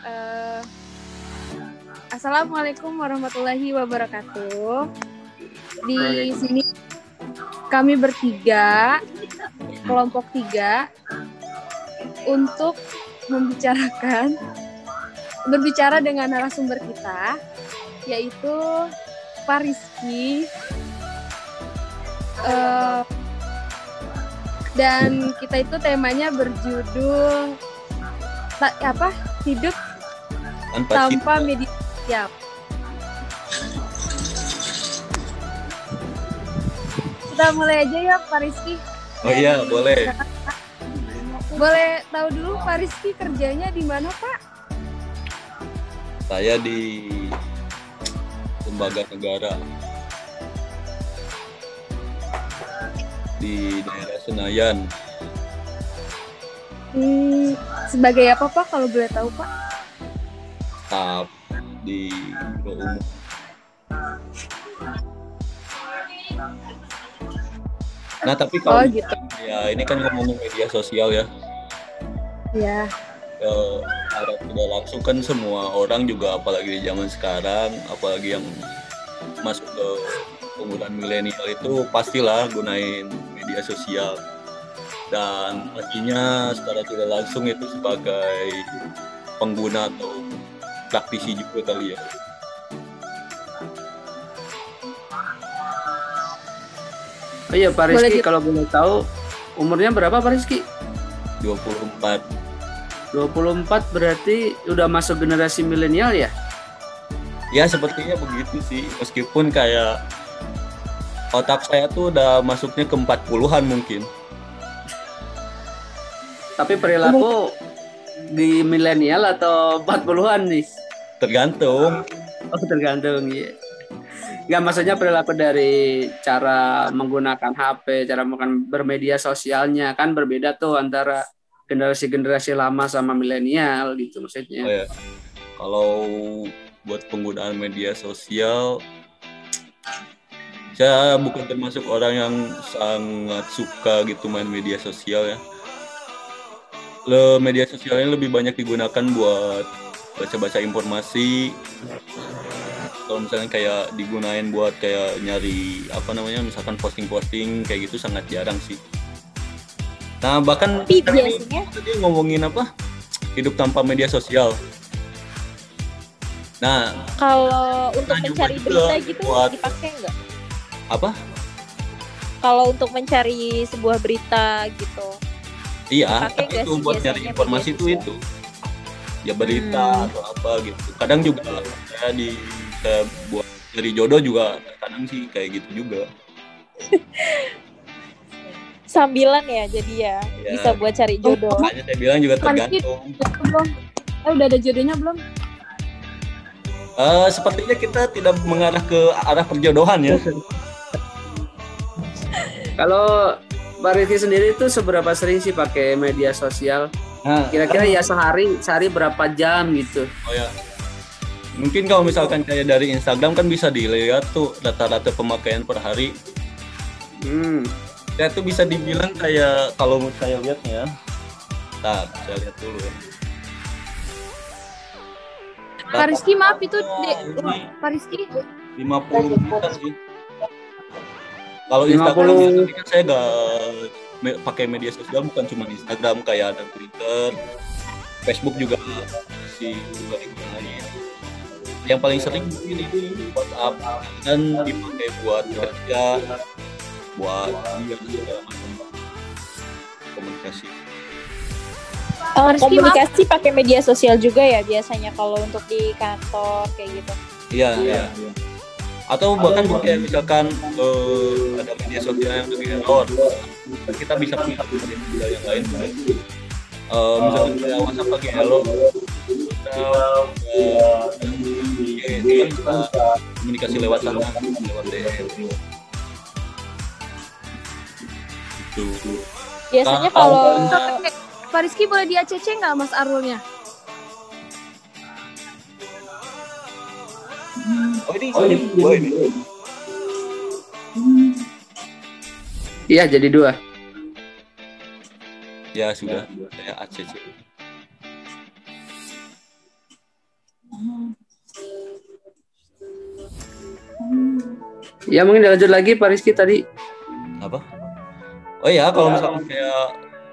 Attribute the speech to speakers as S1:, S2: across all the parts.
S1: Eh, Assalamualaikum warahmatullahi wabarakatuh. Di sini kami bertiga, kelompok tiga, untuk membicarakan, berbicara dengan narasumber kita, yaitu Pak Rizky. Eh, dan kita itu temanya berjudul apa hidup
S2: tanpa,
S1: tanpa media sosial. Kita mulai aja ya Pak Rizky.
S2: Oh iya, boleh.
S1: Boleh tahu dulu Pak Rizky kerjanya di mana Pak?
S2: Saya di lembaga negara di daerah Senayan.
S1: Hmm, sebagai apa Pak kalau boleh tahu Pak?
S2: Staf di Umum. Nah, tapi
S1: Oh
S2: kalau
S1: gitu.
S2: ya ini kan ngomongin media sosial ya.
S1: Ya.
S2: Eh, ada tidak langsung kan semua orang juga apalagi di zaman sekarang, apalagi yang masuk ke penggunaan milenial itu pastilah gunain media sosial dan pastinya secara tidak langsung itu sebagai pengguna atau praktisi juga kali ya.
S3: Oh iya Pak
S1: Boleh
S3: Rizky
S1: di-
S3: kalau boleh tahu umurnya berapa Pak Rizky?
S2: 24
S3: 24 berarti udah masuk generasi milenial ya?
S2: ya sepertinya begitu sih meskipun kayak otak saya tuh udah masuknya ke 40-an mungkin
S3: Tapi perilaku di milenial atau 40-an nih?
S2: Tergantung
S3: Oh tergantung ya. Nggak maksudnya perilaku dari cara menggunakan HP, cara makan bermedia sosialnya kan berbeda tuh antara generasi-generasi lama sama milenial gitu
S2: Oh
S3: maksudnya.
S2: ya, kalau buat penggunaan media sosial, saya bukan termasuk orang yang sangat suka gitu main media sosial ya. Le, media sosial ini lebih banyak digunakan buat baca-baca informasi. Kalau misalnya kayak digunain buat kayak nyari apa namanya, misalkan posting-posting kayak gitu sangat jarang sih. Nah bahkan
S4: Tapi biasanya
S2: tadi ngomongin apa? Hidup tanpa media sosial. Nah,
S4: kalau untuk mencari berita gitu
S2: buat-
S4: dipakai nggak?
S2: apa?
S4: Kalau untuk mencari sebuah berita gitu.
S2: Iya, tapi itu buat nyari informasi itu itu. Ya berita
S4: Hmm.
S2: atau apa gitu. Kadang juga saya di saya buat dari jodoh juga kadang sih kayak gitu juga.
S4: Sambilan ya jadi ya
S2: Ya.
S4: bisa buat cari jodoh.
S2: Makanya saya bilang juga tergantung.
S1: Belum. Eh udah ada jodohnya belum?
S2: Eh, sepertinya kita tidak mengarah ke arah perjodohan ya.
S3: Kalau Pak Rizky sendiri itu seberapa sering sih pakai media sosial?
S2: Nah,
S3: Kira-kira ya sehari sehari berapa jam gitu?
S2: Oh ya. Mungkin kalau misalkan kayak dari Instagram kan bisa dilihat tuh rata-rata pemakaian per hari.
S3: Hmm.
S2: Saya tuh bisa dibilang kayak kalau saya lihat ya. Nah, saya lihat dulu ya.
S1: Pak Rizky maaf itu dek. Pak Rizky
S2: 50 juta sih. Kalau
S3: 50.
S2: Instagram ya, tapi kan saya nggak me- pakai media sosial bukan cuma Instagram kayak ada Twitter, Facebook juga masih juga digunain. Yang paling sering mungkin ini WhatsApp dan dipakai buat kerja, buat segala macam komunikasi.
S1: Rizky,
S4: komunikasi pakai media sosial juga ya biasanya kalau untuk di kantor kayak gitu.
S2: Iya, iya. Atau bahkan kayak misalkan eh, ada media sosial yang lebih error, kita bisa pilih media sosial yang lain. Eh, misalkan kayak WhatsApp lagi error, kita itu kita komunikasi lewat sana, lewat DM. Gitu.
S4: Biasanya
S2: Kalau-
S4: kalau
S1: Pak Rizky boleh di ACC nggak Mas Arulnya?
S2: Oh ini. Oh,
S3: iya jadi dua.
S2: Ya sudah, saya ACC.
S3: Ya mungkin dilanjut lagi Pak Rizky tadi.
S2: Apa? Oh iya, kalau ya. misalnya kayak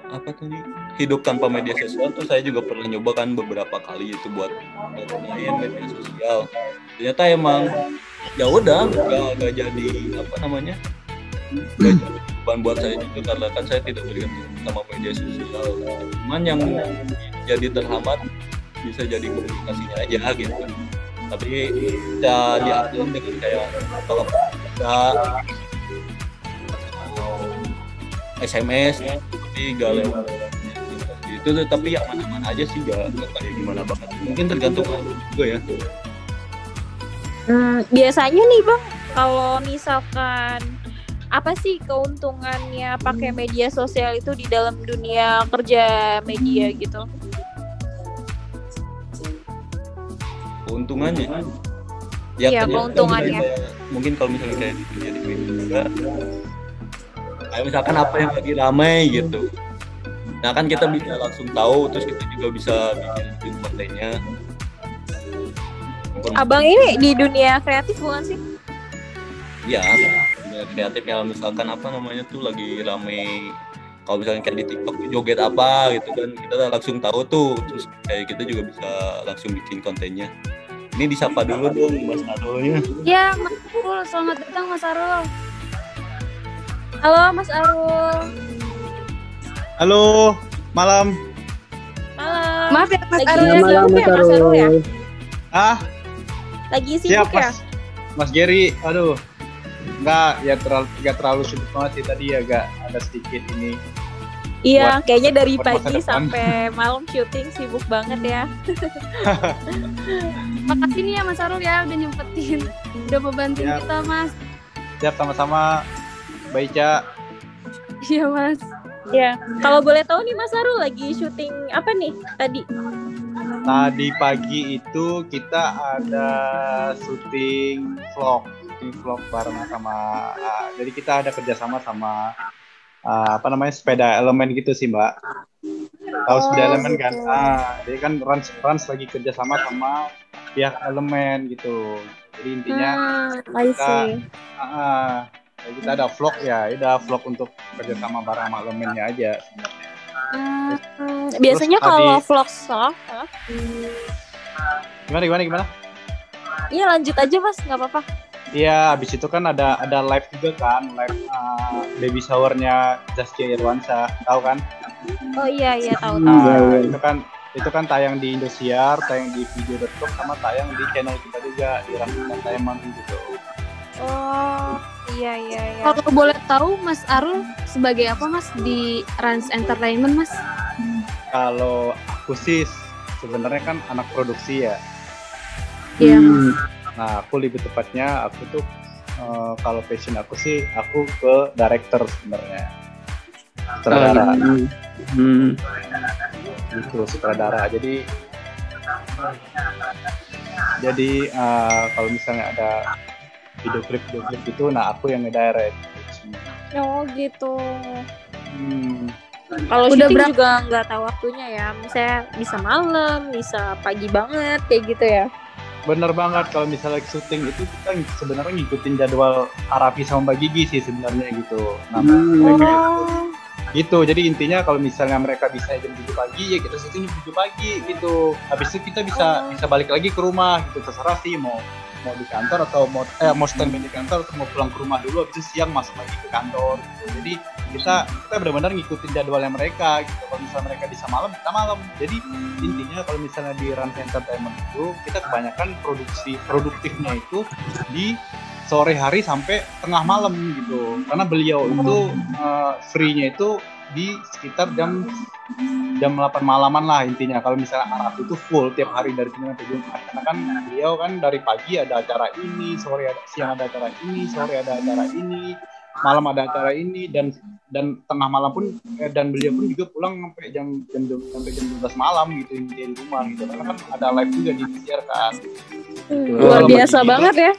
S2: apa tadi hidup tanpa media sosial tuh saya juga pernah nyoba kan beberapa kali itu buat buat media sosial ternyata emang. Ya udah nggak jadi apa namanya beban buat saya juga karena kan saya tidak bergantung sama media sosial cuman yang jadi terhambat bisa jadi komunikasinya aja gitu. Tapi bisa diatur dengan kayak kalau bisa SMS tapi gak itu tapi yang mana-mana aja sih gak, gak kayak gimana banget. Mungkin tergantung aku juga ya
S4: Hmm, biasanya nih bang, kalau misalkan apa sih keuntungannya pakai media sosial itu di dalam dunia kerja media gitu?
S2: keuntungannya?
S4: Iya,
S2: kayak-
S4: keuntungannya.
S2: kayak- mungkin kalau misalnya kayak di dunia di media kayak misalkan apa yang lagi ramai gitu. Nah kan kita bisa langsung tahu terus kita juga bisa bikin bikin kontennya
S4: Abang ini di dunia kreatif bukan sih?
S2: Iya, dunia kreatif ya misalkan apa namanya tuh lagi rame kalau misalnya kayak di TikTok tuh joget apa gitu kan kita langsung tahu tuh terus kayak kita juga bisa langsung bikin kontennya. Ini disapa dulu dong Mas Arulnya.
S1: Ya, Mas Arul, selamat datang Mas Arul.
S4: Halo Mas Arul,
S5: Halo, malam.
S4: malam.
S1: Maaf ya Mas Arul ya.
S3: Selamat malam,
S4: ya
S3: Mas
S4: Arul ya?
S5: Ah,
S4: Lagi
S5: siap
S4: sibuk ya?
S5: Mas. Mas Gary, aduh. Enggak, ya terlalu enggak terlalu sibuk banget sih tadi ya, agak ada sedikit ini.
S4: Iya,
S5: Buat-
S4: kayaknya dari
S5: buat
S4: pagi sampai malam syuting sibuk banget ya.
S1: Makasih nih ya Mas Arul ya udah nyempetin. Udah mau bantuin
S5: Ya.
S1: kita Mas.
S5: Siap sama-sama. Mbak Ica,
S1: Iya Mas.
S4: Iya. Kalau boleh tahu nih Mas Arul lagi syuting apa nih tadi?
S5: Tadi pagi itu kita ada syuting vlog, syuting vlog bareng sama ah, jadi kita ada kerjasama sama ah, apa namanya sepeda elemen gitu sih Mbak. Tahu sepeda
S4: Oh,
S5: elemen kan?
S4: gitu.
S5: Ah, jadi kan Rans Rans lagi kerjasama sama pihak elemen gitu. Jadi intinya ah, ah, jadi kita ada vlog ya, ada vlog untuk kerjasama bareng sama elemennya aja sebenarnya.
S4: Hmm, biasanya
S5: Terus
S4: kalau
S5: tadi-
S4: vlog salah, salah.
S5: Gimana gimana gimana?
S4: Iya lanjut aja Mas, nggak apa-apa.
S5: Iya, abis itu kan ada ada live juga kan, live uh, baby showernya Zaskia Irwansyah, tahu kan?
S4: Oh iya iya tahu
S3: Hmm,
S4: tahu.
S5: Nah, itu kan itu kan tayang di Indosiar, tayang di video.com sama tayang di channel kita juga di Rambutan Diamond gitu.
S4: Oh iya iya iya.
S1: Kalau boleh tahu Mas Arul sebagai apa Mas di Rans Entertainment Mas?
S5: Kalau aku sih sebenarnya kan anak produksi ya.
S1: Iya.
S3: Hmm.
S5: Nah, aku lebih tepatnya aku tuh uh, kalau passion aku sih aku ke director sebenarnya. Sutradara.
S3: Hmm. Hmm.
S5: gitu sutradara jadi jadi uh, kalau misalnya ada video klip video klip itu nah aku yang ngedirect
S4: Oh gitu.
S5: hmm,
S4: Kalau
S1: Udah
S4: syuting
S1: berapa-
S4: juga nggak tahu waktunya ya. Misalnya bisa malam, bisa pagi banget kayak gitu ya.
S5: bener banget kalau misalnya syuting itu kita sebenarnya ngikutin jadwal Arafi sama Mbak Gigi sih sebenarnya gitu nah
S3: Hmm.
S5: mereka
S4: Oh.
S5: gitu jadi intinya kalau misalnya mereka bisa jam 7 pagi ya kita syuting jam 7 pagi gitu habis itu kita bisa
S4: Oh.
S5: bisa balik lagi ke rumah gitu terserah sih mau mau di kantor atau mau eh mau standby di kantor atau mau pulang ke rumah dulu habis siang masuk lagi ke kantor gitu. jadi kita kita benar-benar ngikutin jadwalnya mereka gitu. Kalau misalnya mereka bisa malam kita malam. Jadi intinya kalau misalnya di Rans Entertainment itu kita kebanyakan produksi produktifnya itu di sore hari sampai tengah malam gitu. Karena beliau itu eh, free-nya itu di sekitar jam jam 8 malaman lah intinya. Kalau misalnya Arab itu full tiap hari dari Senin sampai Jumat. Karena kan beliau kan dari pagi ada acara ini sore ada siang ada acara ini sore ada acara ini malam ada acara ini dan dan tengah malam pun eh, dan beliau pun juga pulang sampai jam jam sampai jam 12 malam gitu intinya di rumah gitu. Karena kan ada live juga di share kan.
S4: Hmm,
S5: Kalau
S4: luar biasa
S5: gitu-
S4: banget ya.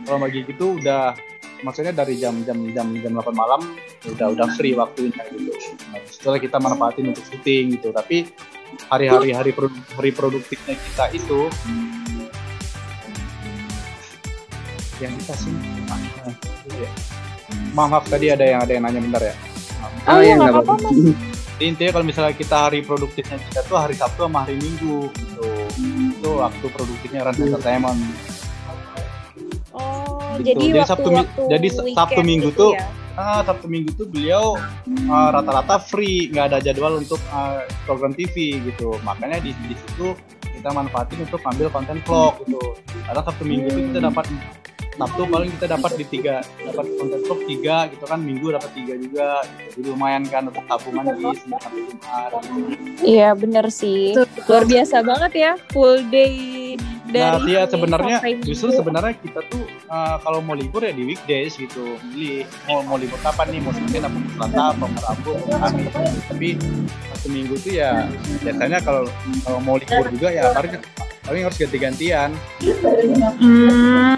S5: kalau bagi gitu udah maksudnya dari jam jam jam jam 8 malam udah udah free waktunya gitu nah, setelah kita manfaatin untuk syuting gitu tapi hari-hari hari produ- hari produktifnya kita itu yang kita sih ya. Maaf, maaf tadi ada yang ada yang nanya bentar ya.
S4: Oh, iya, nggak
S3: nggak
S4: apa-apa, Mas.
S5: Jadi intinya kalau misalnya kita hari produktifnya kita tuh hari Sabtu sama hari Minggu gitu. Itu waktu produktifnya Rans Entertainment. Gitu.
S4: jadi,
S5: Jadi
S4: waktu
S5: Sabtu
S4: waktu
S5: jadi Sabtu Minggu
S4: gitu
S5: tuh
S4: ya?
S5: Ah, Sabtu Minggu tuh beliau uh, rata-rata free, nggak ada jadwal untuk uh, program TV gitu. Makanya di, di situ kita manfaatin untuk ambil konten vlog gitu. Karena Sabtu Minggu tuh kita dapat Sabtu paling kita dapat di tiga, dapat konten vlog tiga gitu kan, Minggu dapat tiga juga. Gitu. Jadi lumayan kan untuk tabungan di Senin sampai Jumat.
S4: Iya, bener sih. Luar biasa banget ya, full day dari
S5: dia
S4: Senin
S5: sebenarnya justru sebenarnya kita tuh uh, kalau mau libur ya di weekdays gitu. Milih mau mau libur kapan nih? Mau Senin apa mau Selasa apa mau Rabu mau Kamis. Tapi satu minggu tuh ya biasanya kalau kalau mau libur juga ya paling paling harus ganti-gantian.
S4: Hmm,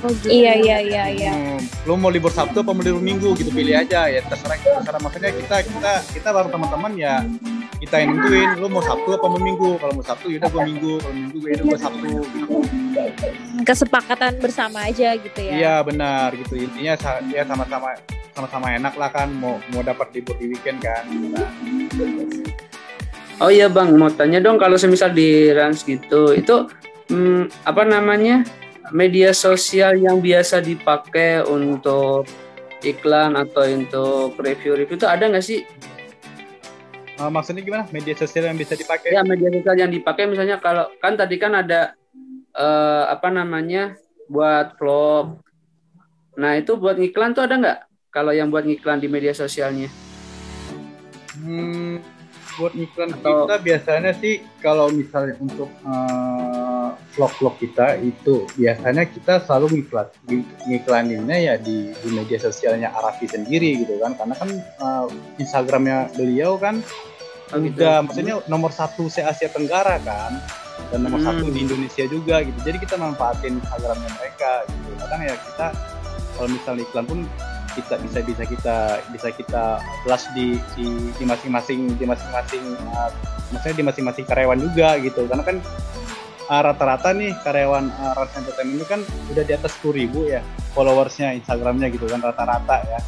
S1: Oh, gitu.
S4: iya, iya, iya, iya.
S5: Hmm, lu mau libur Sabtu apa mau libur Minggu gitu pilih aja ya terserah terserah maksudnya kita kita kita bareng teman-teman ya kita yang nentuin lu mau Sabtu apa mau Minggu kalau mau Sabtu yaudah gua Minggu kalau Minggu yaudah gua Sabtu gitu
S4: Kesepakatan bersama aja gitu ya.
S5: Iya benar gitu intinya ya sama-sama sama-sama enak lah kan mau mau dapat libur di weekend kan. Nah,
S3: Oh iya bang, mau tanya dong kalau semisal di Rans gitu, itu hmm, apa namanya media sosial yang biasa dipakai untuk iklan atau untuk review-review itu ada nggak sih?
S5: Eh, maksudnya gimana media sosial yang bisa dipakai?
S3: Ya media sosial yang dipakai misalnya kalau kan tadi kan ada eh, apa namanya buat vlog. Nah itu buat iklan tuh ada nggak? Kalau yang buat iklan di media sosialnya?
S5: Hmm, buat iklan
S3: Atau-
S5: kita biasanya sih kalau misalnya untuk eh, vlog-vlog kita itu. Biasanya kita selalu ngiklan ng- ngiklaninnya ya di, di media sosialnya Arafi sendiri gitu kan. Karena kan eh, Instagramnya beliau kan
S3: Oh, gitu.
S5: udah maksudnya nomor satu se Asia Tenggara kan. Dan nomor
S3: Hmm.
S5: satu di Indonesia juga gitu. Jadi kita manfaatin Instagramnya mereka gitu. Kadang ya kita kalau misalnya iklan pun kita bisa bisa kita bisa kita blast di di di masing-masing di masing-masing uh, maksudnya di masing-masing karyawan juga gitu. Karena kan uh, rata-rata nih karyawan uh, Rans Entertainment ini kan udah di atas 10.000 ya followersnya Instagramnya gitu kan rata-rata ya.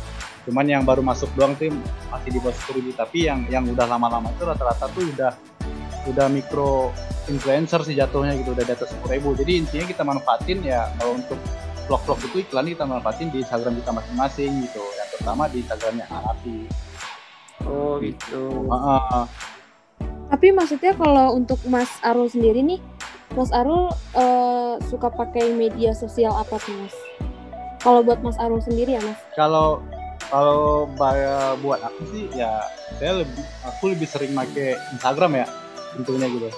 S5: Cuman yang baru masuk doang tuh masih di bawah 10.000 tapi yang yang udah lama-lama itu rata-rata tuh udah udah mikro influencer sih jatuhnya gitu udah di atas 10.000 jadi intinya kita manfaatin ya kalau untuk vlog-vlog itu iklan kita manfaatin di Instagram kita masing-masing gitu. Yang terutama di Instagramnya Arafi.
S3: Oh gitu.
S5: Heeh.
S1: Tapi maksudnya kalau untuk Mas Arul sendiri nih, Mas Arul eh, suka pakai media sosial apa tuh Mas? Kalau buat Mas Arul sendiri ya Mas?
S5: kalau kalau buat aku sih ya saya lebih aku lebih sering pakai Instagram ya tentunya gitu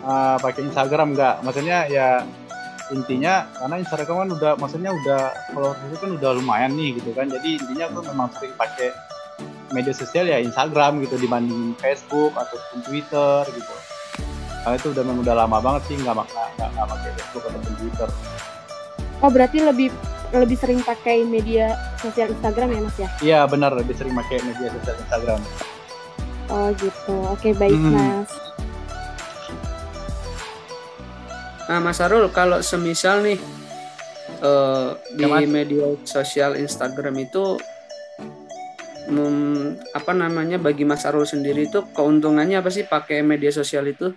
S5: Ah, pakai Instagram nggak maksudnya ya intinya karena Instagram kan udah maksudnya udah kalau itu kan udah lumayan nih gitu kan jadi intinya aku memang sering pakai media sosial ya Instagram gitu dibandingin Facebook ataupun Twitter gitu karena itu udah memang udah lama banget sih nggak nggak nggak nggak pakai Facebook ataupun Twitter
S1: Oh berarti lebih lebih sering pakai media sosial Instagram ya Mas ya?
S5: iya benar lebih sering pakai media sosial Instagram
S1: Oh gitu. Oke baik
S5: Hmm.
S1: Mas.
S3: Nah Mas Arul kalau semisal nih eh, di
S5: Ya,
S3: media sosial Instagram itu mem- apa namanya bagi Mas Arul sendiri itu keuntungannya apa sih pakai media sosial itu?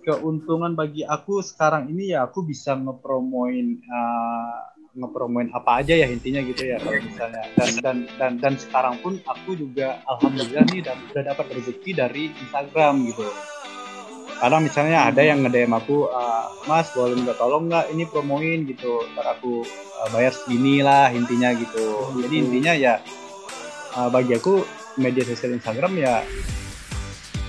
S5: keuntungan bagi aku sekarang ini ya aku bisa ngepromoin uh, ngepromoin apa aja ya intinya gitu ya kalau misalnya. Dan dan dan dan sekarang pun aku juga alhamdulillah nih dan udah dapat rezeki dari Instagram gitu. Karena misalnya ada yang nge-DM aku uh, Mas boleh nggak tolong nggak ini promoin? gitu. Ntar aku uh, bayar segini lah intinya gitu. Jadi intinya ya uh, bagi aku media sosial Instagram ya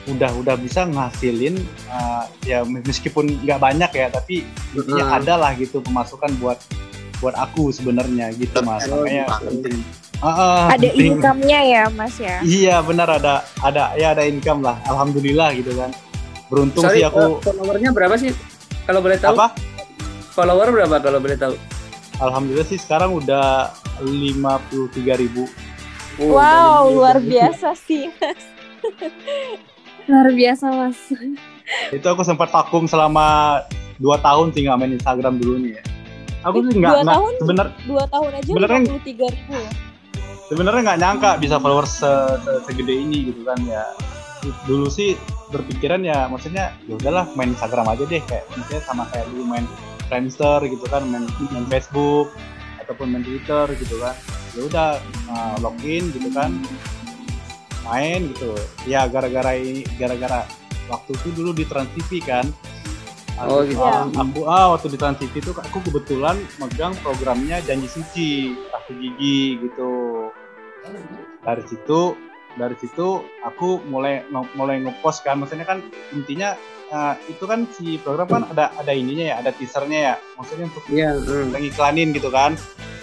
S5: udah udah bisa ngasilin uh, ya meskipun nggak banyak ya tapi intinya
S3: Hmm.
S5: ada lah gitu pemasukan buat buat aku sebenarnya gitu mas
S3: Oh,
S5: makanya penting ah,
S4: Ada income-nya ya, Mas ya.
S5: iya benar ada ada ya ada income lah alhamdulillah gitu kan beruntung
S3: Sorry,
S5: sih aku
S3: eh, followernya berapa sih? Kalau boleh tahu?
S5: apa
S3: Follower berapa kalau boleh tahu?
S5: alhamdulillah sih sekarang udah 53.000 ribu
S3: Oh,
S4: Wow, luar biasa sih.
S1: Luar biasa Mas.
S5: itu aku sempat vakum selama dua tahun sih nggak main Instagram dulu nih ya aku
S4: Eh,
S5: sih nggak nggak sebenar
S4: Dua tahun aja
S5: Sebenarnya-
S4: tiga ribu ya.
S5: sebenarnya nggak nyangka bisa followers se- se- segede ini gitu kan ya dulu sih berpikiran ya maksudnya ya udahlah main Instagram aja deh kayak misalnya sama kayak dulu main Friendster gitu kan main, main Facebook ataupun main Twitter gitu kan. Ya udah uh, login gitu kan. Main gitu. Ya gara-gara ini gara-gara waktu itu dulu di Trans TV kan.
S3: Oh, gitu.
S5: Ah, aku ah waktu di Trans TV itu aku kebetulan megang programnya Janji Suci Ratu Gigi gitu. Dari situ dari situ aku mulai mulai ngepost kan. Maksudnya kan intinya eh, itu kan si program kan ada ada ininya ya ada teasernya ya. Maksudnya untuk
S3: Iya, hmm.
S5: ngiklanin gitu kan.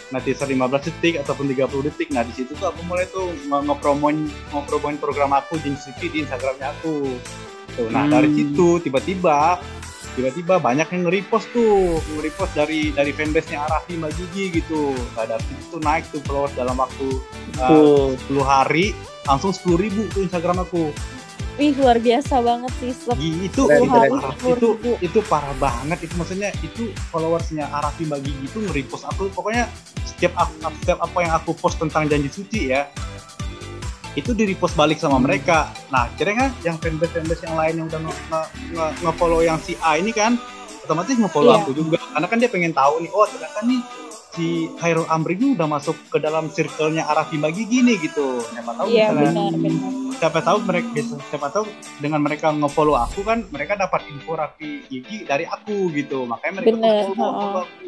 S5: Nah teaser 15 detik ataupun 30 detik. Nah di situ tuh aku mulai tuh nge- ngepromoin ngepromoin program aku Suci di Instagramnya aku. Tuh nah
S3: Hmm.
S5: dari situ tiba-tiba tiba-tiba banyak yang nge-repost tuh. Nge-repost dari dari fanbase-nya Arafi Mbak Gigi gitu. Nah dari situ naik tuh followers dalam waktu uh,
S3: Tuh.
S5: 10 hari langsung 10 ribu tuh Instagram aku
S4: Wih luar biasa banget sih. Sep-
S5: Gi- itu itu,
S3: keren.
S5: parah,
S4: 10
S5: itu parah banget itu maksudnya itu followersnya Arafi Mbak Gigi itu nge-repost aku pokoknya setiap aku, setiap apa yang aku post tentang janji suci ya itu di repost balik sama mereka nah akhirnya kan yang fanbase fanbase yang lain yang udah nge- nge- nge- nge-follow yang si A ini kan otomatis nge-follow
S4: Iya.
S5: aku juga karena kan dia pengen tahu nih oh ternyata nih si Khairul Amri ini udah masuk ke dalam circle-nya Arafi Mbak Gigi nih gitu. Siapa tahu
S4: Iya
S5: misalnya
S4: benar benar.
S5: siapa tahu mereka siapa tahu dengan mereka nge-follow aku kan mereka dapat info Raffi Gigi dari aku gitu. Makanya mereka
S4: Bener,
S5: tuh follow, follow aku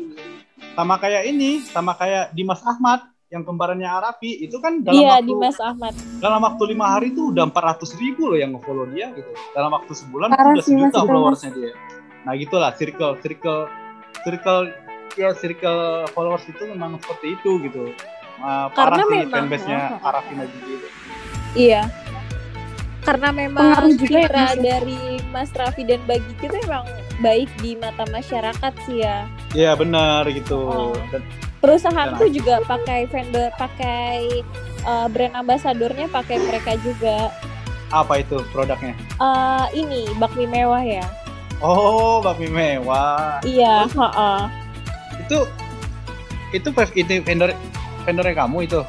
S5: sama kayak ini sama kayak Dimas Ahmad yang kembarannya Arafi itu kan dalam
S4: Iya
S5: waktu
S4: Dimas Ahmad.
S5: dalam waktu lima hari tuh udah 400 ribu loh yang nge-follow dia gitu. Dalam waktu sebulan
S1: Parah
S5: itu udah
S1: sih,
S5: sejuta
S1: itu,
S5: followersnya dia. Nah gitulah circle circle circle ya circle followers itu memang seperti itu gitu Uh, parah
S4: Karena
S5: sih
S4: memang,
S5: fanbase-nya
S4: ha-ha.
S5: Arafi Majidi itu
S4: Iya. Karena memang
S1: Pengaruh juga ya, ya?
S4: dari Mas Raffi dan Bagi itu memang baik di mata masyarakat sih ya.
S5: Iya benar gitu.
S4: Oh.
S5: Dan
S4: Perusahaan
S5: Dan
S4: tuh juga pakai vendor, pakai uh, brand ambasadornya pakai mereka juga.
S5: apa itu produknya?
S4: Uh, ini bakmi mewah ya.
S5: Oh, bakmi mewah.
S4: Iya, heeh.
S5: Itu itu itu vendor vendornya kamu itu.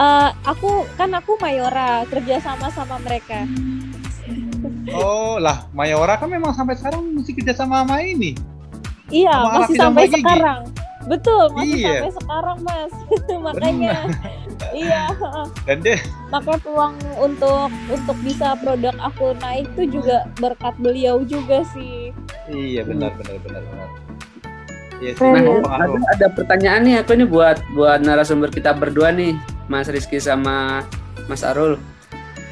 S4: Uh, aku kan aku Mayora kerja sama sama mereka.
S5: Oh, lah Mayora kan memang sampai sekarang masih kerja sama sama ini.
S4: Iya,
S5: Sama
S4: masih sampai sekarang. Betul, masih
S5: Iya.
S4: sampai sekarang, Mas. Makanya iya.
S5: Dan dia
S4: makanya peluang untuk untuk bisa produk aku naik tuh juga berkat beliau juga sih.
S5: iya benar benar benar benar. Iya sih,
S1: Keren
S3: Nah, ada, ada pertanyaan nih aku ini buat buat narasumber kita berdua nih, Mas Rizky sama Mas Arul.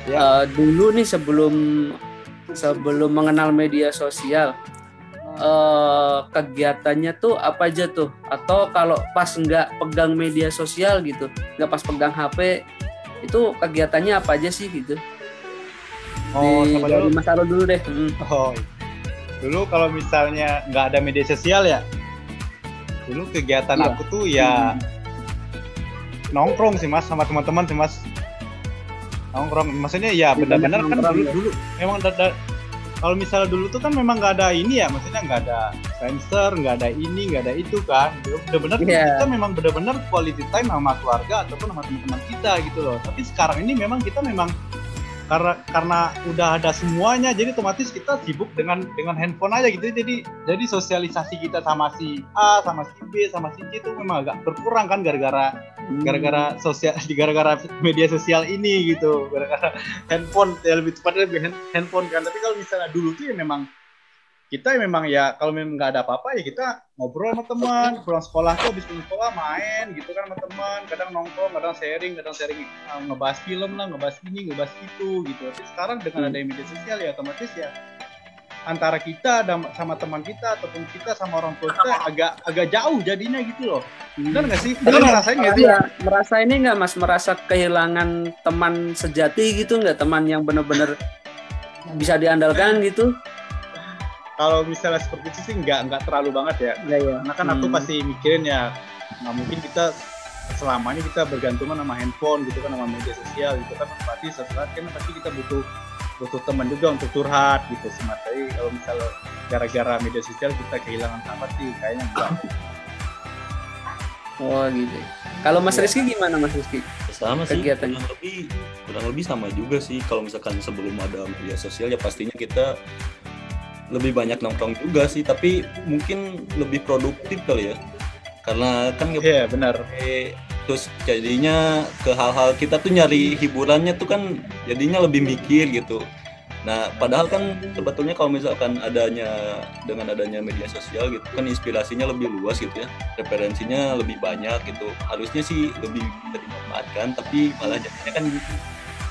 S5: Ya.
S3: Eh, dulu nih sebelum sebelum mengenal media sosial, eh kegiatannya tuh apa aja tuh? Atau kalau pas nggak pegang media sosial gitu, nggak pas pegang HP, itu kegiatannya apa aja sih gitu?
S5: Oh,
S3: Di-
S5: sama
S3: dari
S5: dulu.
S3: Mas Arul dulu deh. Hmm.
S5: Oh, iya. dulu kalau misalnya nggak ada media sosial ya, dulu kegiatan
S3: Iya.
S5: aku tuh ya nongkrong sih mas sama teman-teman sih mas. Nongkrong, maksudnya ya benar-benar kan dulu,
S3: ya.
S5: dulu memang da- da- kalau misalnya dulu tuh kan memang nggak ada ini ya, maksudnya nggak ada Friendster, nggak ada ini, nggak ada itu kan. Benar-benar
S3: Iya.
S5: kita memang benar-benar quality time sama keluarga ataupun sama teman-teman kita gitu loh. Tapi sekarang ini memang kita memang karena karena udah ada semuanya jadi otomatis kita sibuk dengan dengan handphone aja gitu. Jadi jadi sosialisasi kita sama si A sama si B sama si C itu memang agak berkurang kan gara-gara
S3: Hmm.
S5: gara-gara sosial gara-gara media sosial ini gitu. Gara-gara handphone ya lebih tepatnya lebih hand- handphone kan. Tapi kalau misalnya dulu tuh ya memang kita memang ya kalau memang nggak ada apa-apa ya kita ngobrol sama teman. Pulang sekolah tuh habis pulang sekolah main gitu kan sama teman. Kadang nongkrong kadang sharing kadang sharing uh, ngebahas film lah ngebahas ini ngebahas itu gitu. Tapi sekarang dengan
S3: Hmm.
S5: ada media sosial ya otomatis ya antara kita sama teman kita ataupun kita sama orang tua kita agak agak jauh jadinya gitu loh. Benar nggak sih. Kalian ngerasain nggak sih?
S3: Iya, merasa ini nggak mas? Merasa kehilangan teman sejati gitu nggak? Teman yang bener-bener bisa diandalkan gitu
S5: kalau misalnya seperti itu sih nggak nggak terlalu banget ya
S3: ya ya
S5: karena kan aku pasti mikirin ya nggak mungkin kita selamanya kita bergantungan sama handphone gitu kan sama media sosial gitu kan pasti sesaat kan pasti kita butuh butuh teman juga untuk curhat gitu sih. Tapi kalau misalnya gara-gara media sosial kita kehilangan sahabat sih kayaknya enggak
S3: Oh gitu. Kalau Mas
S2: Iya.
S3: Rizky gimana Mas Rizky?
S2: sama sih
S3: Kegiatannya.
S2: kurang lebih kurang lebih sama juga sih kalau misalkan sebelum ada media sosial ya pastinya kita lebih banyak nongkrong juga sih tapi mungkin lebih produktif kali ya. Karena kan nge-
S5: Iya benar.
S2: Eh, terus jadinya ke hal-hal kita tuh nyari hiburannya tuh kan jadinya lebih mikir gitu. Nah padahal kan sebetulnya kalau misalkan adanya dengan adanya media sosial gitu kan inspirasinya lebih luas gitu ya. Referensinya lebih banyak gitu. Harusnya sih lebih dimanfaatkan tapi malah jadinya kan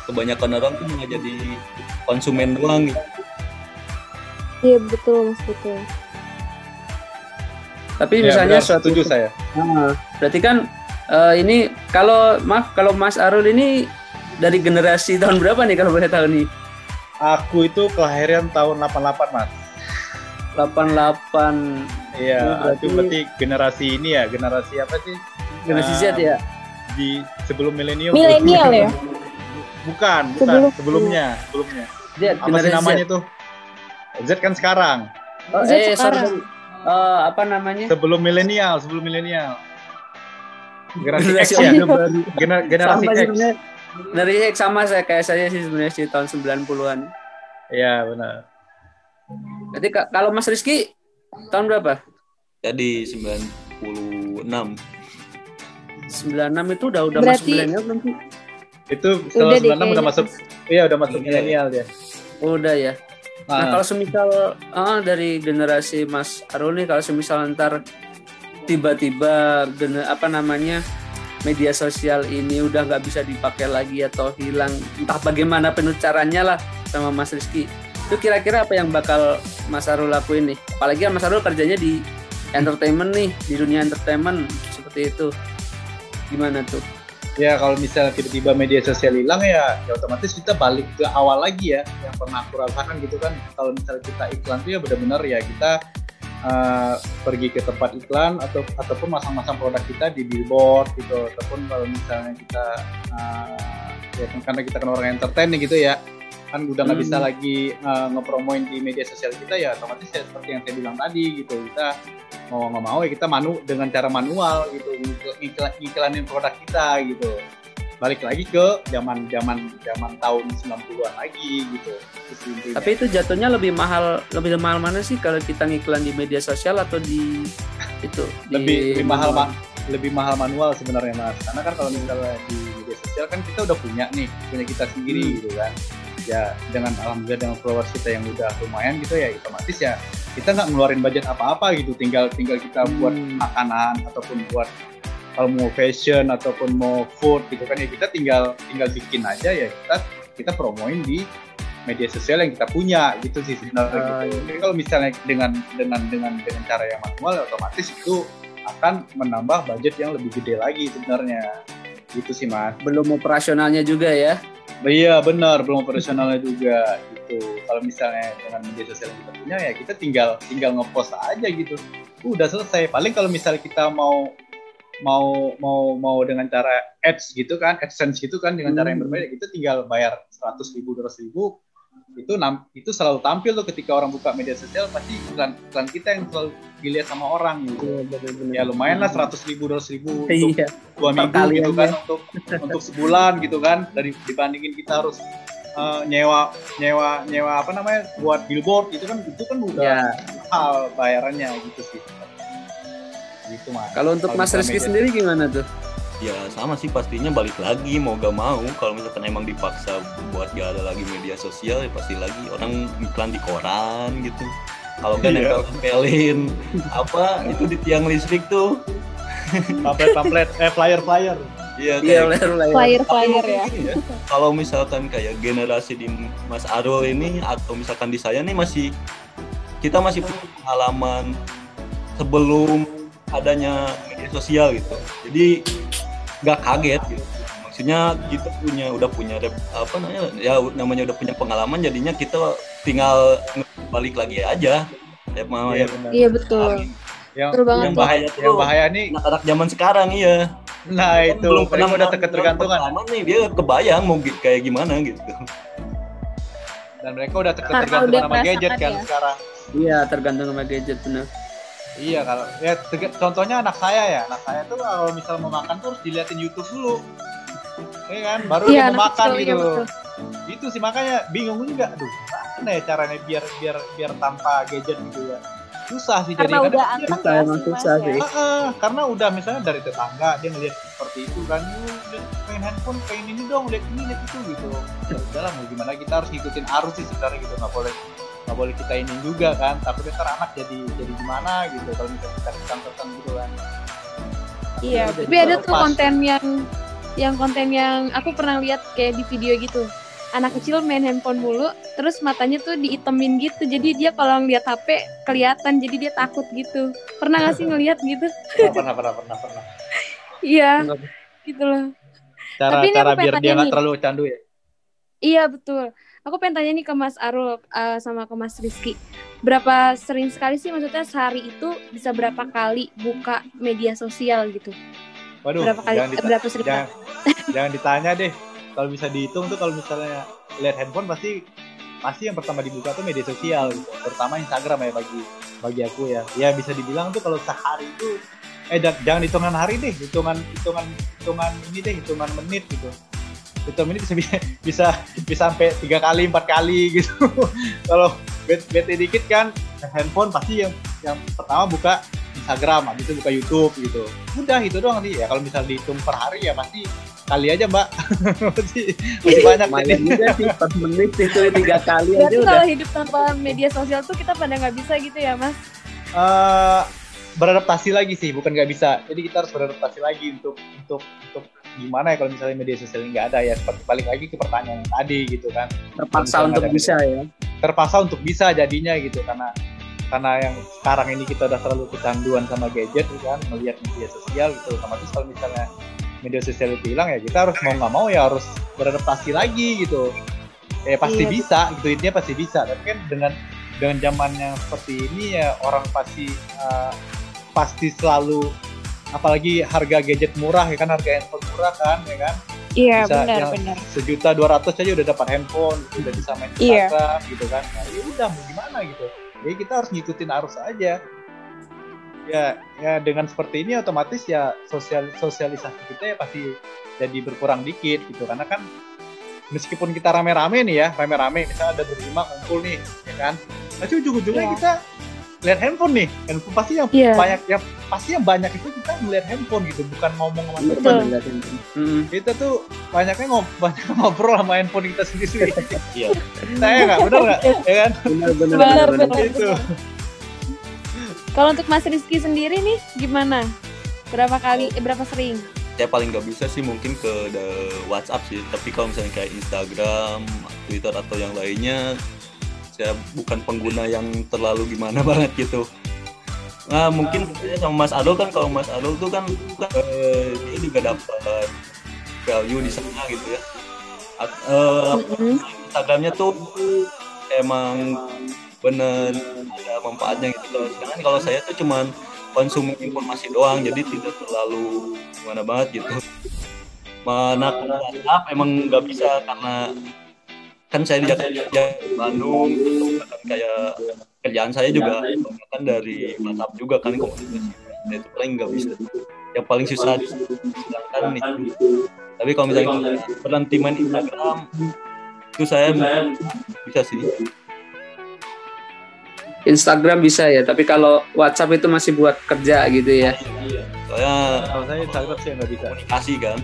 S2: kebanyakan orang tuh malah jadi konsumen doang gitu
S1: Iya betul mas betul.
S3: Tapi
S5: Ya,
S3: misalnya
S5: benar,
S3: suatu
S5: setuju saya.
S3: Nah, berarti kan eh, ini kalau maaf kalau Mas Arul ini dari generasi tahun berapa nih kalau boleh tahu nih?
S5: Aku itu kelahiran tahun 88 mas.
S3: 88
S5: Iya,
S3: Oh, berarti-
S5: itu berarti generasi ini ya, generasi apa sih?
S3: generasi Z
S5: Ah,
S3: ya?
S5: Di sebelum milenium.
S1: Milenial ya.
S5: Bukan, bukan.
S1: Sebelum-
S5: sebelumnya, sebelumnya.
S3: Z,
S5: Apa sih namanya
S3: Z.
S5: tuh? Z kan sekarang.
S3: Oh,
S1: Z
S3: eh, sorry,
S1: sekarang.
S3: sorry. Eh, apa namanya?
S5: Sebelum milenial, sebelum milenial. Generasi,
S3: Generasi
S5: X ya. Gener- generasi
S3: Sama
S5: X.
S3: sebenarnya. Dari X sama saya kayak saya sih sebenarnya sih tahun 90-an.
S5: Iya, benar.
S3: Berarti ka- kalau Mas Rizky tahun berapa?
S2: jadi 96
S3: 96 itu udah udah
S1: Berarti-
S3: masuk milenial belum sih?
S5: Itu setelah
S1: Udah deh
S5: 96 udah masuk. Iya, udah masuk milenial dia.
S3: Oh, udah ya. Nah,
S5: Ah,
S3: kalau semisal ah, dari generasi Mas Arul nih kalau semisal ntar tiba-tiba apa namanya media sosial ini udah nggak bisa dipakai lagi atau hilang entah bagaimana penuh caranya lah sama Mas Rizky itu kira-kira apa yang bakal Mas Arul lakuin nih? Apalagi kan Mas Arul kerjanya di entertainment nih di dunia entertainment seperti itu. Gimana tuh
S5: ya kalau misalnya tiba-tiba media sosial hilang ya, ya otomatis kita balik ke awal lagi ya, yang pernah aku rasakan gitu kan. Kalau misalnya kita iklan tuh ya benar-benar ya kita uh, pergi ke tempat iklan atau ataupun masang-masang produk kita di billboard gitu, ataupun kalau misalnya kita uh, ya karena kita kan orang entertain gitu ya, kan udah nggak
S3: Hmm.
S5: bisa lagi uh, ngepromoin di media sosial kita ya otomatis ya seperti yang saya bilang tadi gitu. Kita mau nggak mau ya kita manu dengan cara manual gitu ngiklan ngiklanin produk kita gitu. Balik lagi ke zaman zaman zaman tahun 90-an lagi gitu
S3: tapi itu jatuhnya lebih mahal lebih mahal mana sih kalau kita ngiklan di media sosial atau di itu di
S5: lebih lebih mahal ma- lebih mahal manual sebenarnya mas. Karena kan kalau misalnya di media sosial kan kita udah punya nih punya kita sendiri
S3: Hmm.
S5: gitu kan ya dengan alhamdulillah dengan followers kita yang udah lumayan gitu ya otomatis ya kita nggak ngeluarin budget apa-apa gitu tinggal tinggal kita buat
S3: Hmm.
S5: makanan ataupun buat kalau mau fashion ataupun mau food gitu kan ya kita tinggal tinggal bikin aja ya kita kita promoin di media sosial yang kita punya gitu sih sebenarnya
S3: Ah,
S5: gitu. Jadi kalau misalnya dengan dengan dengan dengan cara yang manual otomatis itu akan menambah budget yang lebih gede lagi sebenarnya. Gitu sih mas.
S3: belum operasionalnya juga ya
S5: Iya benar belum operasionalnya juga gitu. Kalau misalnya dengan media sosial yang kita punya ya kita tinggal tinggal ngepost aja gitu. Udah selesai. Paling kalau misalnya kita mau mau mau mau dengan cara ads gitu kan, adsense gitu kan dengan cara yang
S3: Hmm.
S5: berbeda kita tinggal bayar 100 ribu 200 ribu itu itu selalu tampil tuh ketika orang buka media sosial pasti iklan iklan kita yang selalu dilihat sama orang gitu. Ya lumayan lah 100 ribu 200 ribu untuk
S3: iya
S5: dua minggu
S3: Perkalian
S5: gitu kan
S3: ya.
S5: untuk untuk sebulan gitu kan dari dibandingin kita harus eh, nyewa nyewa nyewa apa namanya buat billboard itu kan itu kan udah
S3: ya
S5: mahal bayarannya gitu sih. Gitu mas.
S3: Kalau untuk Mas Rizky sendiri gimana tuh
S2: ya sama sih pastinya balik lagi mau gak mau. Kalau misalkan emang dipaksa buat gak ada lagi media sosial ya pasti lagi. Orang iklan di koran gitu. Kalau kan
S5: Iya.
S2: nempel nempelin apa itu di tiang listrik tuh.
S5: Pamflet pamflet. Eh flyer flyer.
S2: Iya
S3: iya
S2: kayak
S3: mulai
S1: Flyer.
S2: Tapi
S1: flyer
S2: mungkin
S1: ya.
S2: ya, kalau misalkan kayak generasi di Mas Arul ini atau misalkan di saya nih masih kita masih punya pengalaman sebelum adanya media sosial gitu. Jadi nggak kaget gitu. Maksudnya kita punya udah punya rep- apa namanya ya namanya udah punya pengalaman jadinya kita tinggal balik lagi aja. Ya mau
S5: Iya,
S2: yang,
S5: benar.
S1: Iya betul.
S5: yang
S1: banget
S2: yang
S1: tuh.
S2: bahaya tuh
S5: yang bahaya nih
S2: anak-anak zaman sekarang iya.
S5: nah
S2: Kan
S5: itu
S2: belum pernah
S5: udah ketergantungan
S2: pengalaman nih dia kebayang mau kayak gimana gitu.
S5: dan mereka udah
S1: udah
S5: sama gadget kan
S1: ya.
S5: sekarang
S3: iya tergantung sama gadget benar
S5: Iya kalau ya tege- contohnya anak saya ya, anak saya tuh kalau misal mau makan tuh harus diliatin YouTube dulu. Iya kan, baru
S1: Iya,
S5: dia mau makan
S1: iya,
S5: gitu.
S1: betul.
S5: Itu sih makanya bingung juga. Aduh, gimana ya caranya biar biar biar tanpa gadget gitu ya. Susah sih
S4: Karena
S5: jadi
S4: udah
S5: kadang-
S4: anteng
S3: Susah,
S4: ya
S3: susah sih.
S4: ya.
S5: Karena udah misalnya dari tetangga dia ngeliat seperti itu kan, "Yuh, liat pengen handphone, pengen ini dong, lihat ini, lihat itu gitu. Ya udahlah mau gimana kita harus ngikutin arus sih sebenarnya gitu, nggak boleh nggak boleh kita ini juga kan, takutnya ntar anak jadi jadi gimana gitu kalau misalnya kita pesan-pesan gitu kan.
S4: Iya,
S5: Jadi
S1: Tapi ada
S5: lepas.
S1: tuh konten yang yang konten yang aku pernah lihat kayak di video gitu. Anak kecil main handphone mulu, terus matanya tuh diitemin gitu. Jadi dia kalau ngeliat HP kelihatan, jadi dia takut gitu. Pernah gak sih ngeliat gitu?
S5: Pernah, pernah, pernah, pernah, pernah.
S1: Iya, gitu loh.
S5: Cara
S1: Tapi ini
S5: cara biar dia nggak terlalu candu ya.
S1: Iya betul. Aku pengen tanya nih ke Mas Arul uh, sama ke Mas Rizky. Berapa sering sekali sih maksudnya sehari itu bisa berapa kali buka media sosial gitu?
S5: Waduh,
S1: berapa kali?
S5: jangan,
S1: eh,
S5: dita-
S1: berapa sering?
S5: jangan, jangan ditanya deh. Kalau bisa dihitung tuh kalau misalnya lihat handphone pasti pasti yang pertama dibuka tuh media sosial, gitu. terutama Instagram ya bagi bagi aku ya. Ya bisa dibilang tuh kalau sehari itu eh jangan hitungan hari deh, hitungan hitungan hitungan ini deh, hitungan menit gitu. Menit bisa bisa bisa, bisa sampai tiga kali empat kali gitu. kalau bet bete dikit kan handphone pasti yang yang pertama buka Instagram, habis itu buka YouTube gitu. Udah itu doang sih ya. Kalau misal dihitung per hari ya pasti kali aja mbak. masih, masih banyak jadi.
S3: juga sih menit itu tiga kali aja
S1: Berarti
S3: udah.
S1: kalau hidup tanpa media sosial tuh kita pada nggak bisa gitu ya Mas?
S5: Eh, beradaptasi lagi sih, bukan nggak bisa. Jadi kita harus beradaptasi lagi untuk untuk untuk gimana ya kalau misalnya media sosial nggak ada ya? Seperti balik lagi ke pertanyaan yang tadi gitu kan.
S3: Terpaksa untuk
S5: misalnya
S3: bisa ya.
S5: terpaksa untuk bisa jadinya gitu karena karena yang sekarang ini kita udah terlalu kecanduan sama gadget gitu kan melihat media sosial gitu. Otomatis kalau misalnya media sosial itu hilang ya kita harus mau nggak mau ya harus beradaptasi lagi gitu. Ya pasti
S1: Iya.
S5: bisa gitu intinya pasti bisa. Tapi kan dengan dengan zaman yang seperti ini ya orang pasti eh, pasti selalu apalagi harga gadget murah ya kan? Harga handphone murah kan ya kan?
S4: Iya,
S5: Bisa
S4: benar, benar.
S5: sejuta dua ratus aja udah dapat handphone udah bisa main
S4: Iya.
S5: Instagram gitu kan? Nah, ya udah mau gimana gitu. Jadi kita harus ngikutin arus aja. Ya ya dengan seperti ini otomatis ya sosial sosialisasi kita ya pasti jadi berkurang dikit gitu. Karena kan meskipun kita rame-rame nih ya rame-rame misalnya ada berlima kumpul nih ya kan? Tapi ujung-ujungnya
S1: Iya.
S5: kita lihat handphone nih handphone pasti yang
S1: Iya.
S5: banyak yang pasti yang banyak itu kita ngeliat handphone gitu bukan ngomong sama teman
S3: Mm.
S5: kita tuh banyaknya ngob banyak ngobrol sama handphone kita sendiri.
S2: Iya.
S5: Saya nggak benar nggak? Ya kan?
S3: Benar benar
S1: Benar,
S3: benar.
S1: benar.
S5: Itu.
S1: Kalau untuk Mas Rizky sendiri nih gimana? Berapa kali? Eh, berapa sering?
S2: saya paling nggak bisa sih mungkin ke the WhatsApp sih tapi kalau misalnya kayak Instagram Twitter atau yang lainnya saya bukan pengguna yang terlalu gimana banget gitu nah mungkin saya sama Mas Adol kan kalau Mas Adol tuh kan eh, dia juga dapat value di sana gitu ya At- eh. Instagramnya tuh emang bener ada manfaatnya gitu loh. Sedangkan kalau saya tuh cuman konsumsi informasi doang, jadi tidak terlalu gimana banget gitu. Mana ke WhatsApp emang nggak bisa karena kan saya di Jakarta, Bandung, gitu. kan kayak kerjaan saya juga kan dari WhatsApp juga kan komunikasi. Nah, itu paling nggak bisa. Yang paling susah sedangkan nih. Tapi kalau misalnya berhenti main Instagram, itu saya bisa sih.
S3: Instagram bisa ya, tapi kalau WhatsApp itu masih buat kerja gitu ya.
S2: Soalnya
S5: Kalau saya Instagram sih nggak bisa.
S2: komunikasi kan.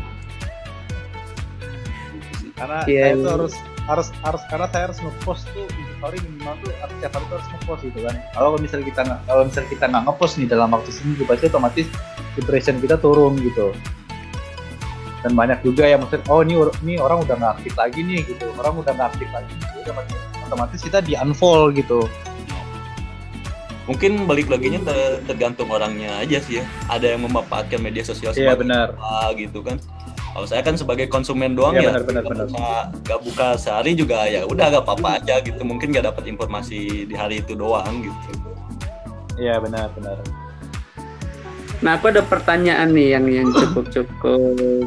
S5: Karena
S3: Iya,
S5: saya
S3: iya.
S5: tuh harus harus harus karena saya harus ngepost tuh story minimal tuh harus setiap hari tuh harus ngepost gitu kan. Kalau misalnya kita kalau misalnya kita nggak ngepost nih dalam waktu seminggu pasti otomatis impression kita turun gitu. Dan banyak juga yang maksud oh ini ini orang udah nggak aktif lagi nih gitu. Orang udah nggak aktif lagi. Jadi otomatis, kita di unfollow gitu.
S2: Mungkin balik laginya ter- tergantung orangnya aja sih ya. Ada yang memanfaatkan media sosial
S5: Iya
S2: sebagai
S5: benar.
S2: apa gitu kan. Kalau saya kan sebagai konsumen doang
S5: Iya,
S2: ya,
S5: benar, benar,
S2: nggak
S5: benar.
S2: buka- nggak buka sehari juga ya udah gak apa-apa aja gitu. Mungkin nggak dapat informasi di hari itu doang gitu.
S5: Iya benar benar.
S3: Nah, aku ada pertanyaan nih yang yang cukup cukup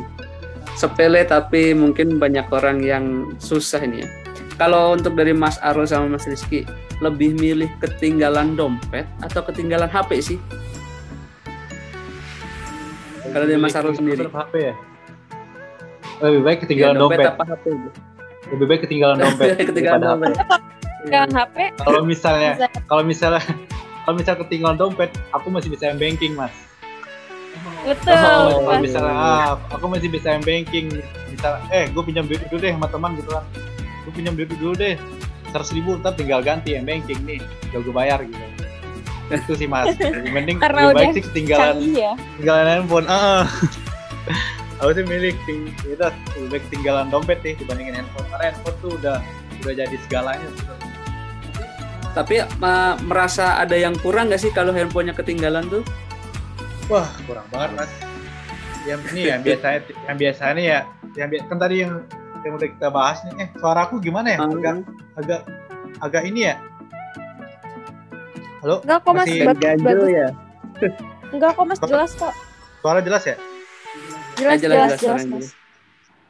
S3: sepele tapi mungkin banyak orang yang susah ini ya. kalau untuk dari Mas Arul sama Mas Rizky, lebih milih ketinggalan dompet atau ketinggalan HP sih? Kalau dari Mas Arul sendiri.
S5: Tetap HP ya lebih baik ketinggalan
S3: Ya,
S5: dompet,
S3: apa HP?
S5: lebih baik ketinggalan dompet
S3: ketinggalan
S5: daripada
S3: dompet.
S1: Dengan HP
S5: kalau misalnya kalau misalnya kalau misal ketinggalan dompet aku masih bisa m banking mas.
S1: Betul.
S3: Oh,
S5: kalau misalnya ah, aku masih bisa m banking. Misal eh gue pinjam duit dulu deh sama teman gitu kan. Gue pinjam duit dulu deh. Seratus ribu ntar tinggal ganti m banking nih. Udah gue bayar gitu. Itu sih mas. Mending
S4: Karena
S5: lebih baik sih ketinggalan
S4: ya.
S5: ketinggalan handphone. Ah aku sih milih ting kita lebih baik ketinggalan dompet nih dibandingin handphone karena handphone tuh udah udah jadi segalanya.
S3: Tapi merasa ada yang kurang nggak sih kalau handphonenya ketinggalan tuh?
S5: Wah, kurang banget mas. Yang ini yang biasanya, yang biasanya ya, yang bi- kan tadi yang yang udah kita bahas nih. Eh, suaraku gimana ya? Agak, agak, agak ini ya. Halo,
S1: Enggak kok Mas,
S5: Masih
S1: bagus, bagus.
S3: ya.
S4: Enggak kok Mas jelas kok.
S5: suara jelas ya?
S1: Jelas,
S3: Eh, jelas,
S1: jelas,
S3: jelas,
S1: jelas.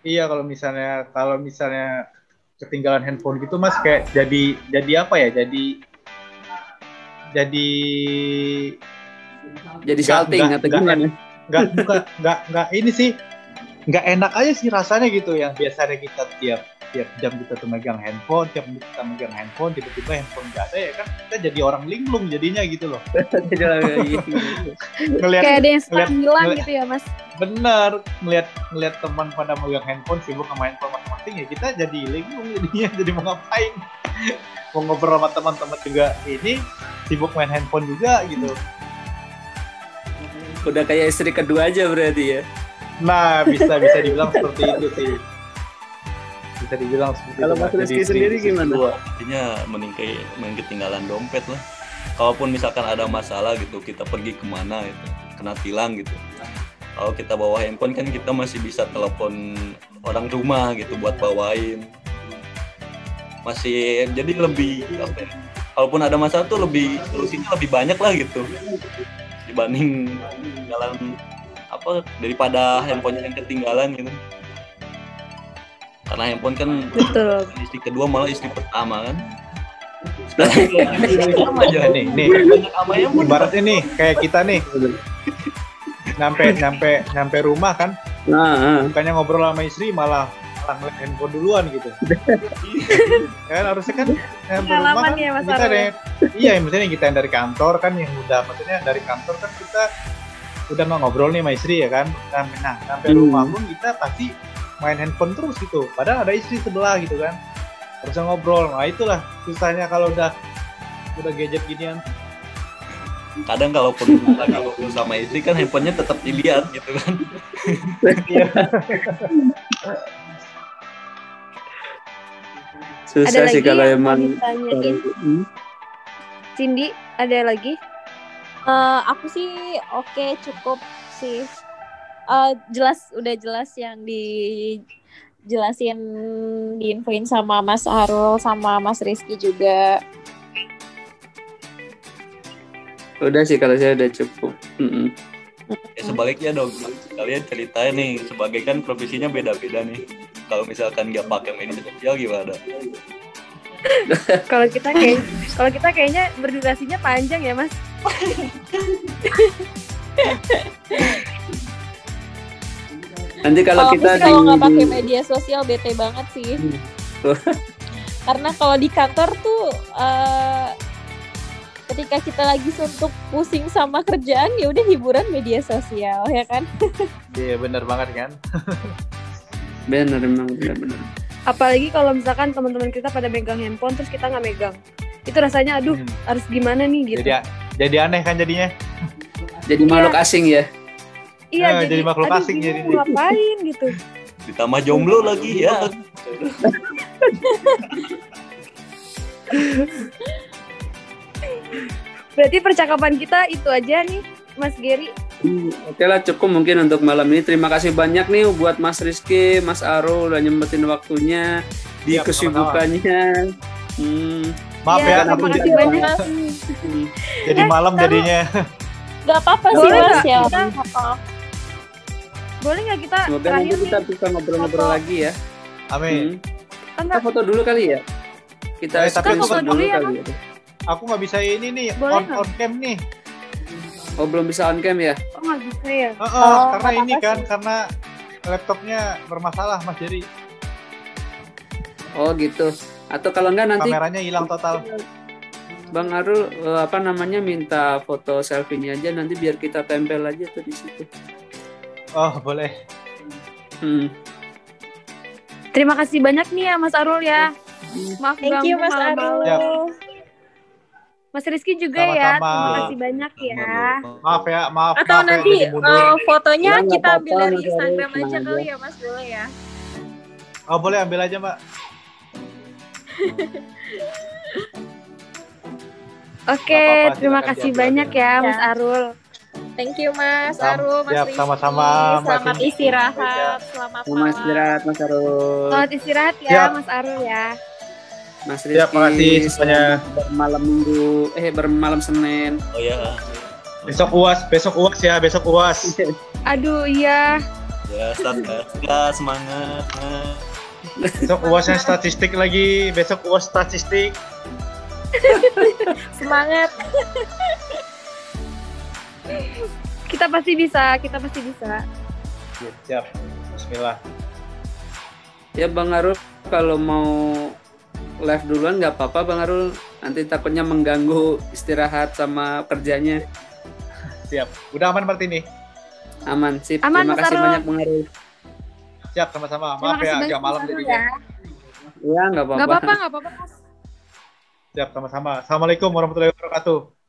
S5: Iya, kalau misalnya, kalau misalnya ketinggalan handphone gitu mas, kayak jadi, jadi apa ya? Jadi, jadi
S3: Jadi salting atau gimana?
S5: nggak bukan nggak nggak ini sih nggak enak aja sih rasanya gitu yang biasanya kita tiap tiap jam kita tuh megang handphone tiap menit kita megang handphone tiba-tiba handphone nggak ada ya kan kita jadi orang linglung jadinya gitu loh ngelihat
S1: Kayak ada yang sekarang
S5: ngeliat-
S1: hilang
S5: ngeliat-
S1: gitu ya Mas.
S5: bener ngelihat ngelihat teman pada megang handphone sibuk sama handphone masing-masing ya kita jadi linglung jadinya jadi mau ngapain mau ngobrol sama teman-teman juga ini sibuk main handphone juga gitu
S3: Udah kayak istri kedua aja berarti ya.
S5: Nah, bisa bisa dibilang seperti itu sih. Bisa dibilang seperti
S3: Kalau
S5: itu.
S3: Mas. Rizky sendiri gimana?
S5: dua.
S2: Artinya mending kayak main ketinggalan dompet lah. Kalaupun misalkan ada masalah gitu, kita pergi ke mana gitu, kena tilang gitu. Kalau kita bawa handphone kan kita masih bisa telepon orang rumah gitu buat bawain. Masih jadi lebih apa ya? Kalaupun ada masalah tuh lebih solusinya lebih banyak lah gitu dibanding ketinggalan apa daripada handphonenya yang ketinggalan gitu. Karena handphone kan
S1: Betul.
S2: istri kedua malah istri pertama kan pertama aja
S5: Nih, nih, ibaratnya nih kayak kita nih nyampe nyampe nyampe rumah kan
S3: Nah, ah.
S5: bukannya ngobrol sama istri malah ngeliat handphone duluan gitu. kan harusnya kan nyampe rumah kan
S1: ya, Mas
S5: kita ada iya misalnya kita yang dari kantor kan yang udah maksudnya dari kantor kan kita udah mau ngobrol nih sama istri ya kan nah, nah sampai
S3: Hmm.
S5: rumah pun kita pasti main handphone terus gitu. Padahal ada istri sebelah gitu kan. Harusnya ngobrol. Nah itulah susahnya kalau udah udah gadget ginian.
S2: Kadang kalaupun ngobrol sama istri kan handphonenya tetap dilihat gitu kan.
S3: Susah
S1: Ada
S3: sih
S1: lagi
S3: kalau emang Hmm.
S1: Cindy, ada lagi?
S4: Eh, aku sih oke cukup sih. Eh, jelas udah jelas yang dijelasin diinfoin sama Mas Arul sama Mas Rizky juga.
S3: udah sih kalau saya udah cukup. Mm-mm.
S2: ya sebaliknya dong kalian ceritain nih sebagai kan profesinya beda-beda nih kalau misalkan nggak pakai media sosial gimana
S1: Kalau kita kayak kalau kita kayaknya berdurasinya panjang ya, Mas.
S3: Nanti kalau
S4: Kalau
S3: kita
S4: kalau nggak pakai media sosial bete banget sih.
S3: Tuh.
S4: Karena kalau di kantor tuh eh, ketika kita lagi suntuk pusing sama kerjaan ya udah hiburan media sosial ya kan.
S5: iya bener banget kan
S3: bener emang bener-bener.
S1: Apalagi kalau misalkan teman-teman kita pada megang handphone terus kita nggak megang. Itu rasanya aduh,
S5: Hmm.
S1: harus gimana nih gitu.
S5: jadi jadi aneh kan jadinya
S3: Jadi makhluk asing ya.
S1: Iya,
S5: eh, jadi makhluk
S1: aduh,
S5: asing jadinya.
S1: ngapain gitu.
S2: ditambah jomblo lagi ya
S1: Berarti percakapan kita itu aja nih, Mas Gary.
S3: Hmm, Oke lah cukup mungkin untuk malam ini. Terima kasih banyak nih buat Mas Rizky, Mas Arul udah nyempetin waktunya di
S5: Siap,
S3: kesibukannya. Hmm,
S5: maaf
S1: Iya,
S5: ya
S1: terima
S5: aku
S1: kasih
S5: jadi,
S1: banyak.
S3: hmm.
S5: jadi
S1: Eh,
S5: malam jadinya
S4: Gak apa-apa sih mas ya.
S1: kita-. Boleh nggak kita
S3: Semoga
S1: terakhir
S3: nanti kita
S1: nih
S3: bisa ngobrol-ngobrol
S1: foto.
S3: lagi ya.
S5: amin
S3: Hmm.
S1: kan
S3: Kita foto dulu kali ya. kita
S5: Eh, tapi
S1: aku
S3: screenshot
S1: dulu ya,
S3: kali ya.
S5: Aku nggak bisa ini nih
S1: Boleh
S5: on, on cam nih.
S3: Oh belum bisa on cam ya?
S1: Oh nggak bisa ya?
S5: Heeh,
S4: Oh,
S5: karena ini kan
S4: sih.
S5: karena laptopnya bermasalah Mas Jerry.
S3: Oh gitu. Atau kalau enggak nanti
S5: Kameranya hilang total.
S3: Bang Arul eh, apa namanya minta foto selfie-nya aja nanti biar kita tempel aja tuh di situ.
S5: Oh, boleh.
S3: Hmm.
S1: Terima kasih banyak nih ya Mas Arul ya. Maaf
S4: Thank you Mas. Arul.
S1: Mas Rizky juga ya.
S5: Sama-sama.
S1: Terima kasih banyak ya.
S5: Maaf ya, maaf.
S4: Atau
S5: maaf ya,
S4: nanti
S5: mundur.
S4: eh, fotonya
S3: Ya,
S4: kita ambil
S3: apa-apa,
S4: dari
S3: Mas Arul,
S4: Instagram aja kali ya Mas boleh ya.
S5: Oh, boleh ambil aja, Mbak.
S1: Oke,
S5: apa-apa,
S1: terima kasih banyak
S5: aja.
S1: ya Mas
S4: Ya.
S1: Arul.
S4: Thank you Mas
S5: Sam-
S4: Arul, Mas
S5: siap,
S4: Rizky.
S5: sama-sama,
S4: Selamat
S5: Cindy.
S4: istirahat, selamat
S3: Mas
S4: malam.
S3: istirahat Mas Arul.
S1: Selamat istirahat ya
S5: Siap.
S1: Mas Arul ya.
S3: Mas
S5: Siap,
S3: Rizky.
S5: makasih semuanya.
S3: selamat Bermalam Minggu, eh bermalam Senin.
S2: Oh ya.
S5: Besok UAS, besok UAS ya, besok UAS.
S1: Aduh iya.
S2: Ya, start ya. Ya, semangat.
S5: Besok UASnya statistik lagi, besok UAS statistik.
S4: Semangat.
S1: Kita pasti bisa, kita pasti bisa.
S5: Siap. Bismillah.
S3: Ya Bang Arul kalau mau live duluan nggak apa-apa Bang Arul. Nanti takutnya mengganggu istirahat sama kerjanya.
S5: Siap. Udah aman Martini?
S3: Aman sip.
S1: Aman,
S3: Terima kasih
S1: Arul.
S3: banyak Bang Arul.
S5: Siap, sama-sama. Maaf ya, agak malam jadinya.
S1: ya.
S3: Ya nggak apa-apa.
S1: Gak apa-apa, gak apa-apa. Mas.
S5: Siap, sama-sama. Assalamualaikum warahmatullahi wabarakatuh.